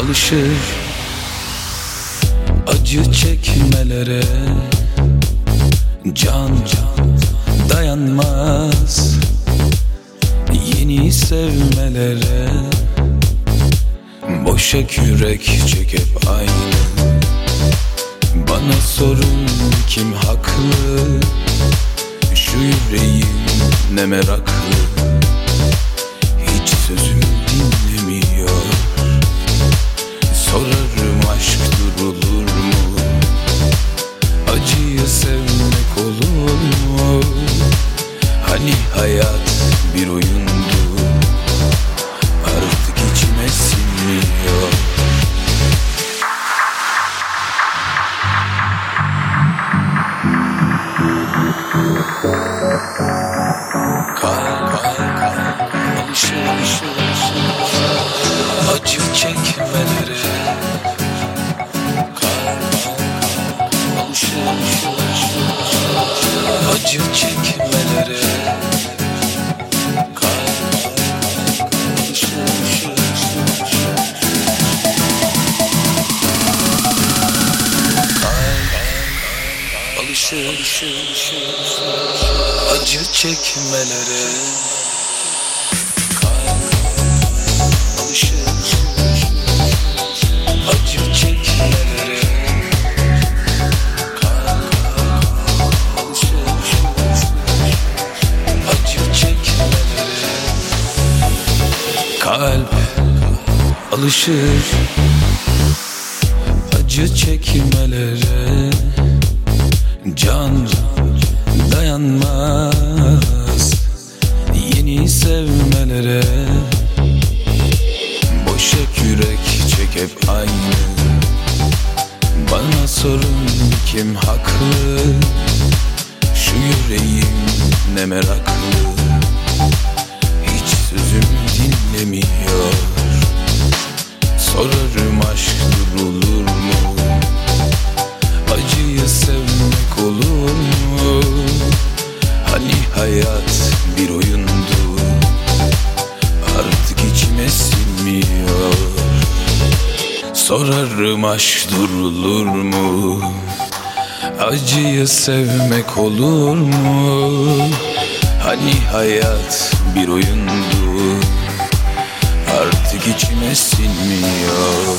alışır. Acı çekmelere Can dayanmaz. Yeni sevmelere Boşa yürek çekip aynı. Bana sorun kim haklı? Şu yüreğim ne meraklı Acı çekmelere alışır alışır Alışır alışır. Alışır Acı çekmelere Kalp alışır. Acı çekmelere Can dayanmaz. Yeni sevmelere Boşa yürek çekip aynı. Bana sorun kim haklı? Şu yüreğim ne meraklı dinlemiyor Sorarım aşk durulur mu? Acıyı sevmek olur mu? Hani hayat bir oyundu? Artık içime sinmiyor. Sorarım aşk durulur mu? Acıyı sevmek olur mu? Hani hayat bir oyundu Artık içime sinmiyor